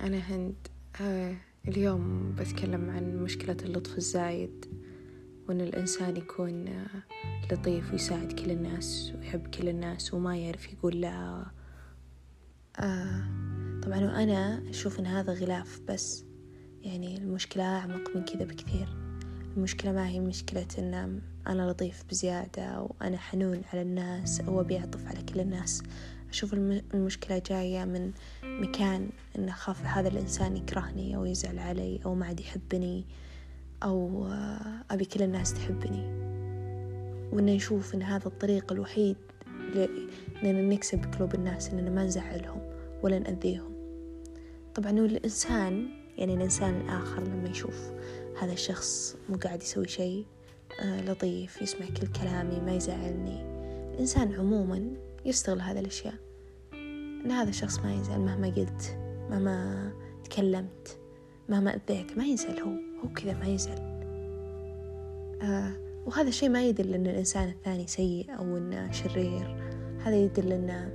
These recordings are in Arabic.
أنا هند آه اليوم بتكلم عن مشكلة اللطف الزايد وإن الإنسان يكون آه لطيف ويساعد كل الناس ويحب كل الناس وما يعرف يقول لا آه طبعا وأنا أشوف إن هذا غلاف بس يعني المشكلة أعمق من كذا بكثير. المشكلة ما هي مشكلة إن أنا لطيف بزيادة أو أنا حنون على الناس أو أبي أعطف على كل الناس. أشوف المشكلة جاية من مكان إن أخاف هذا الإنسان يكرهني أو يزعل علي أو ما عاد يحبني أو أبي كل الناس تحبني. وإن نشوف إن هذا الطريق الوحيد لأننا نكسب قلوب الناس إننا ما نزعلهم ولا نأذيهم. طبعا الإنسان يعني الإنسان الآخر لما يشوف هذا الشخص مو قاعد يسوي شيء آه لطيف يسمع كل كلامي ما يزعلني. الإنسان عموما يستغل هذه الأشياء. إن هذا الشخص ما يزعل مهما قلت مهما تكلمت مهما أذيت ما يزعل هو هو كذا ما يزعل آه وهذا الشيء ما يدل أن الإنسان الثاني سيء أو أنه شرير. هذا يدل أن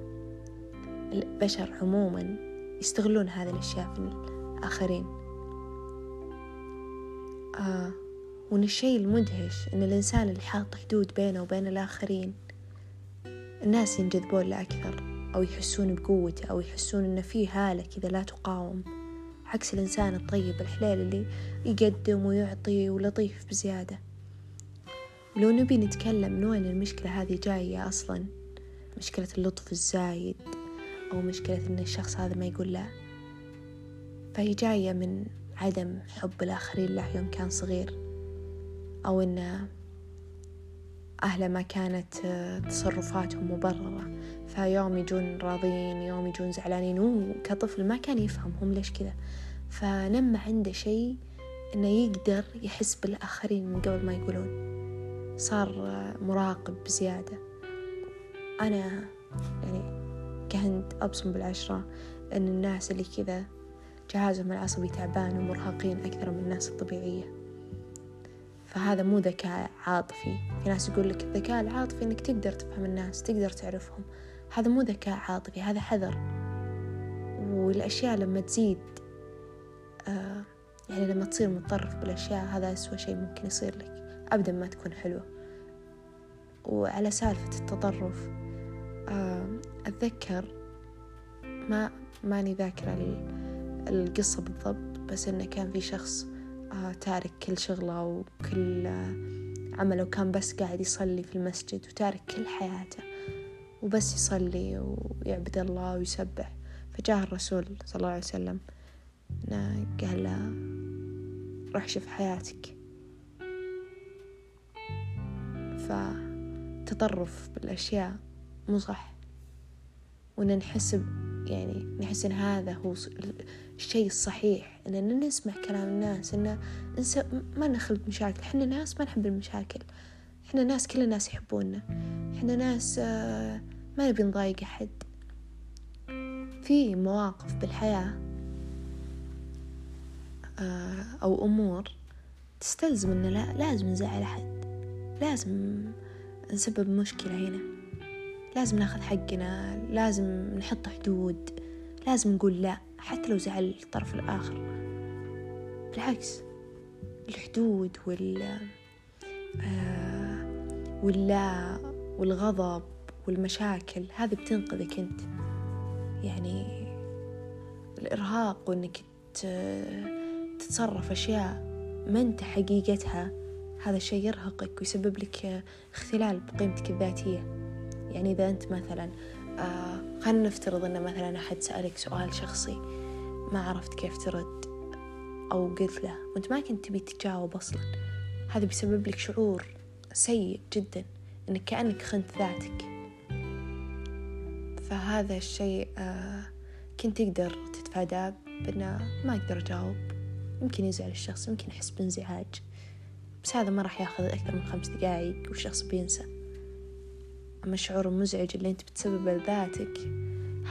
البشر عموما يستغلون هذه الأشياء في الآخرين. آه وإن الشيء المدهش إن الإنسان اللي حاط حدود بينه وبين الآخرين الناس ينجذبون له أكثر. أو يحسون بقوته أو يحسون إن في هالة كذا لا تقاوم. عكس الإنسان الطيب الحليل اللي يقدم ويعطي ولطيف بزيادة. ولو نبي نتكلم من وين المشكلة هذه جاية أصلا. مشكلة اللطف الزايد أو مشكلة إن الشخص هذا ما يقول لا. فهي جاية من عدم حب الآخرين له يوم كان صغير. أو إن أهله ما كانت تصرفاتهم مبررة. فيوم يجون راضين يوم يجون زعلانين وكطفل ما كان يفهم هم ليش كذا. فنمى عنده شيء إنه يقدر يحس بالآخرين من قبل ما يقولون. صار مراقب بزيادة. أنا يعني كهند أبصم بالعشرة إن الناس اللي كذا جهازهم العصبي تعبان ومرهقين أكثر من الناس الطبيعية. فهذا مو ذكاء عاطفي. في ناس يقول لك الذكاء العاطفي إنك تقدر تفهم الناس تقدر تعرفهم. هذا مو ذكاء عاطفي هذا حذر. والأشياء لما تزيد آه يعني لما تصير متطرف بالأشياء هذا أسوأ شيء ممكن يصير لك. أبدا ما تكون حلوة. وعلى سالفة التطرف آه أتذكر ما ماني ذاكرة القصة بالضبط بس إنه كان في شخص آه تارك كل شغله وكل عمله وكان بس قاعد يصلي في المسجد وتارك كل حياته. وبس يصلي ويعبد الله ويسبح. فجاء الرسول صلى الله عليه وسلم قال له روح شوف حياتك. فتطرف بالأشياء مو صح. وإن نحس يعني نحس إن هذا هو الشيء الصحيح إن نسمع كلام الناس إن ما نخلق مشاكل. إحنا ناس ما نحب المشاكل. إحنا ناس كل الناس يحبوننا إحنا ناس ما نبي نضايق أحد. في مواقف بالحياة أو أمور تستلزم إن لا لازم نزعل أحد. لازم نسبب مشكلة هنا. لازم ناخذ حقنا لازم نحط حدود لازم نقول لا حتى لو زعل الطرف الآخر. بالعكس الحدود وال آه واللا والغضب والمشاكل هذه بتنقذك أنت. يعني الإرهاق وإنك تتصرف أشياء ما أنت حقيقتها هذا الشيء يرهقك ويسبب لك اختلال بقيمتك الذاتية. يعني إذا أنت مثلا آه خلينا نفترض أن مثلا أحد سألك سؤال شخصي ما عرفت كيف ترد أو قلت له وأنت ما كنت تبي تجاوب أصلا هذا بيسبب لك شعور سيء جدا إنك كأنك خنت ذاتك. فهذا الشيء آه كنت تقدر تتفاداه بأنه ما أقدر أجاوب. يمكن يزعل الشخص يمكن يحس بانزعاج. بس هذا ما راح ياخذ أكثر من خمس دقايق والشخص بينسى. أما الشعور المزعج اللي أنت بتسببه لذاتك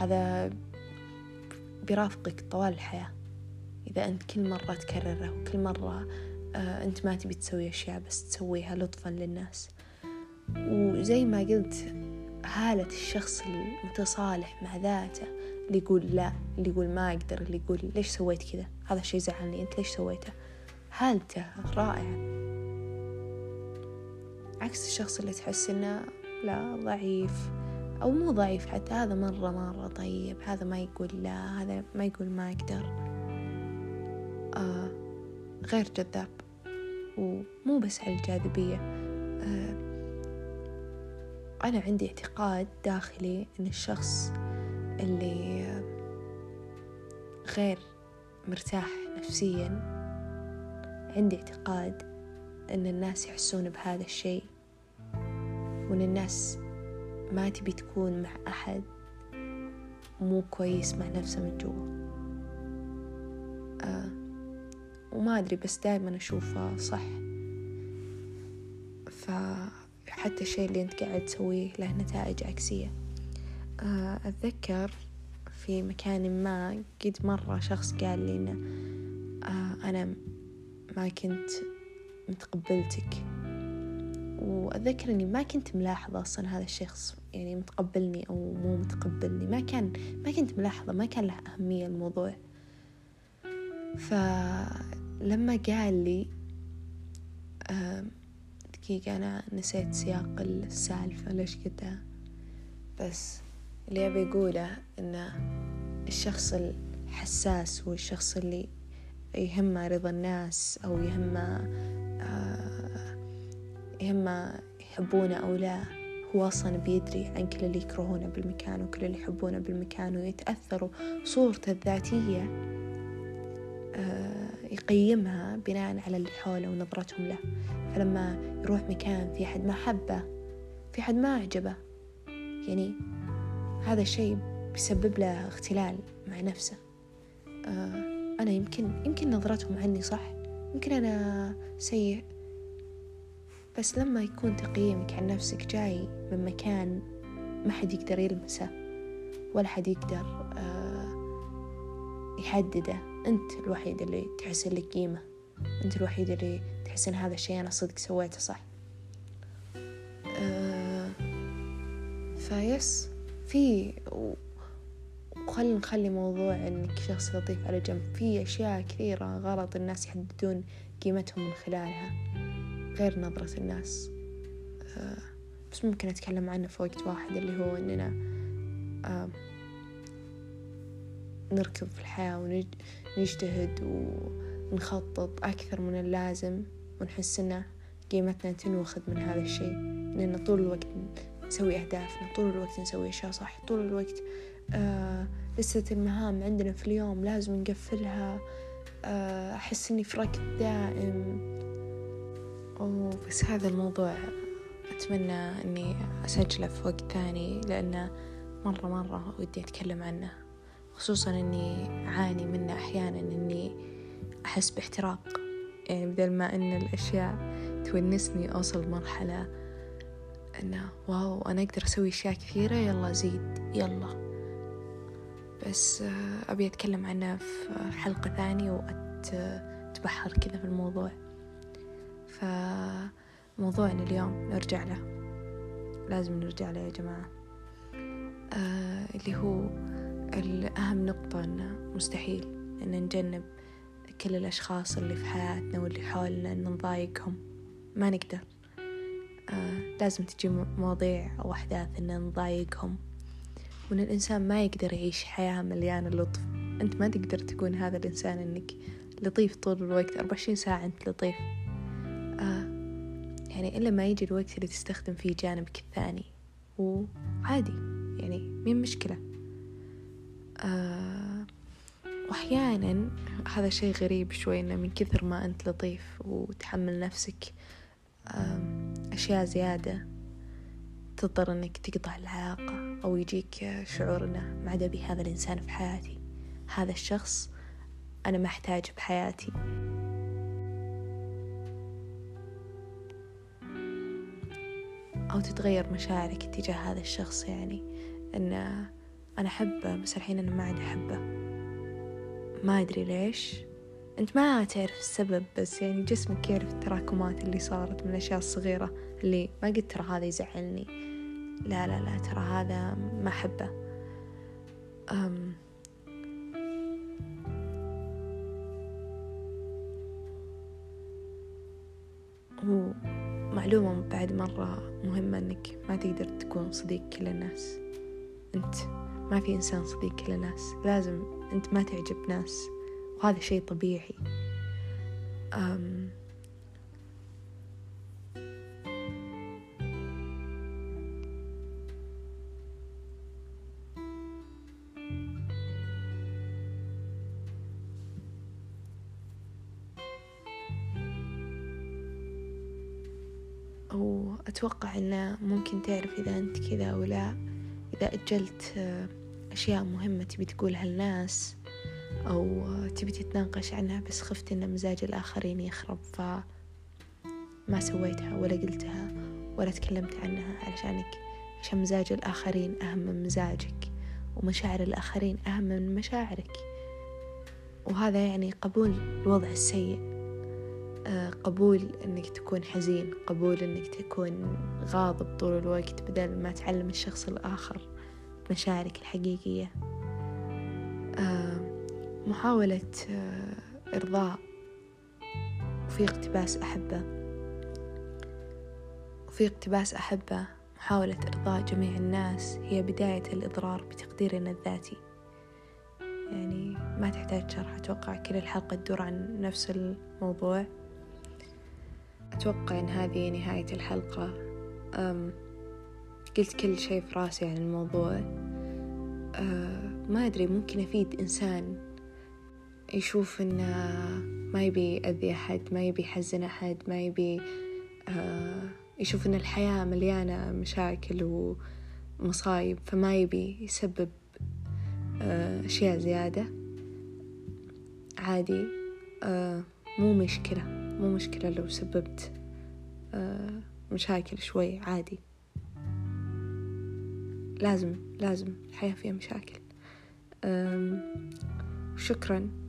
هذا بيرافقك طوال الحياة. إذا أنت كل مرة تكرره وكل مرة آه أنت ما تبي تسوي أشياء بس تسويها لطفا للناس. وزي ما قلت هالة الشخص المتصالح مع ذاته اللي يقول لا اللي يقول ما أقدر اللي يقول ليش سويت كذا؟ هذا الشي زعلني أنت ليش سويته؟ حالته رائعة عكس الشخص اللي تحس إنه لا ضعيف أو مو ضعيف حتى هذا مرة مرة طيب هذا ما يقول لا هذا ما يقول ما أقدر. آه غير جذاب ومو بس على الجاذبية. آه أنا عندي اعتقاد داخلي إن الشخص اللي غير مرتاح نفسيا عندي اعتقاد إن الناس يحسون بهذا الشيء وإن الناس ما تبي تكون مع أحد مو كويس مع نفسه من جوا. آه وما أدري بس دايما أشوفه صح. فحتى الشيء اللي أنت قاعد تسويه له نتائج عكسية. آه أتذكر في مكان ما قد مرة شخص قال لي إنه آه أنا ما كنت متقبلتك. وأتذكر إني ما كنت ملاحظة أصلا هذا الشخص يعني متقبلني أو مو متقبلني. ما كان ما كنت ملاحظة ما كان له أهمية الموضوع. فلما قال لي دقيقة أنا نسيت سياق السالفة ليش قلتها بس اللي أبي أقوله إن الشخص الحساس والشخص اللي يهمه رضا الناس أو يهمه يهمه يحبونه أو لا هو أصلا بيدري عن كل اللي يكرهونه بالمكان وكل اللي يحبونه بالمكان ويتأثروا صورته الذاتية. يقيمها بناء على اللي حوله ونظرتهم له. فلما يروح مكان في أحد ما حبه في أحد ما أعجبه يعني هذا الشيء بيسبب له اختلال مع نفسه. أنا يمكن يمكن نظرتهم عني صح يمكن أنا سيء. بس لما يكون تقييمك عن نفسك جاي من مكان ما حد يقدر يلمسه ولا حد يقدر يحدده أنت الوحيد اللي تحس لك قيمة. أنت الوحيد اللي تحس إن هذا الشيء أنا صدق سويته صح. أه فيس في وخلي نخلي موضوع إنك شخص لطيف على جنب. في أشياء كثيرة غلط الناس يحددون قيمتهم من خلالها غير نظرة الناس. أه بس ممكن أتكلم عنه في وقت واحد اللي هو إننا أه نركض في الحياة ونجتهد ونخطط أكثر من اللازم ونحس إن قيمتنا تنوخذ من هذا الشيء. لأن طول الوقت نسوي أهدافنا طول الوقت نسوي أشياء صح طول الوقت آه لسة المهام عندنا في اليوم لازم نقفلها. آه أحس إني في ركض دائم. أوه بس هذا الموضوع أتمنى إني أسجله في وقت ثاني لأنه مرة مرة ودي أتكلم عنه. خصوصا إني أعاني منه أحيانا إني أحس باحتراق. يعني بدل ما إن الأشياء تونسني أوصل مرحلة إنه واو أنا أقدر أسوي أشياء كثيرة يلا زيد يلا. بس أبي أتكلم عنه في حلقة ثانية وأتبحر كذا في الموضوع. فموضوعنا اليوم نرجع له. لازم نرجع له يا جماعة. آه اللي هو الأهم نقطة أنه مستحيل أن نجنب كل الأشخاص اللي في حياتنا واللي حولنا أن نضايقهم. ما نقدر. آه لازم تجي مواضيع أو أحداث أن نضايقهم. وأن الإنسان ما يقدر يعيش حياة مليانة لطف. أنت ما تقدر تكون هذا الإنسان أنك لطيف طول الوقت. أربعة وعشرين ساعة أنت لطيف. آه يعني إلا ما يجي الوقت اللي تستخدم فيه جانبك الثاني. وعادي. يعني مين مشكلة؟ آه وأحيانا هذا شيء غريب شوي إنه من كثر ما أنت لطيف وتحمل نفسك أشياء زيادة تضطر إنك تقطع العلاقة أو يجيك شعور إنه ما عاد أبي هذا الإنسان في حياتي. هذا الشخص أنا ما أحتاجه بحياتي. أو تتغير مشاعرك تجاه هذا الشخص يعني إن أنا أحبه بس الحين أنا ما عاد أحبه ما أدري ليش. أنت ما تعرف السبب بس يعني جسمك يعرف التراكمات اللي صارت من الأشياء الصغيرة اللي ما قلت ترى هذا يزعلني. لا لا لا ترى هذا ما أحبه. أم. ومعلومة بعد مرة مهمة إنك ما تقدر تكون صديق كل الناس. أنت. ما في إنسان صديق كل الناس لازم أنت ما تعجب ناس وهذا شيء طبيعي. أم وأتوقع أنه ممكن تعرف إذا أنت كذا أو لا إذا أجلت أشياء مهمة تبي تقولها للناس أو تبي تتناقش عنها بس خفت أن مزاج الآخرين يخرب فما سويتها ولا قلتها ولا تكلمت عنها علشانك. عشان مزاج الآخرين أهم من مزاجك ومشاعر الآخرين أهم من مشاعرك. وهذا يعني قبول الوضع السيء. آه، قبول إنك تكون حزين قبول إنك تكون غاضب طول الوقت بدل ما تعلم الشخص الآخر. مشاعرك الحقيقية. آه، محاولة آه، إرضاء وفي اقتباس أحبة. وفي اقتباس أحبة محاولة إرضاء جميع الناس هي بداية الإضرار بتقديرنا الذاتي. يعني ما تحتاج شرح أتوقع كل الحلقة تدور عن نفس الموضوع. أتوقع إن هذه نهاية الحلقة. أم قلت كل شيء في راسي عن الموضوع. أه ما أدري ممكن أفيد إنسان يشوف إنه ما يبي يأذي أحد ما يبي يحزن أحد ما يبي أه يشوف إن الحياة مليانة مشاكل ومصايب فما يبي يسبب أه أشياء زيادة. عادي أه مو مشكلة مو مشكلة لو سببت أه مشاكل شوي عادي. لازم لازم الحياة فيها مشاكل. شكرا.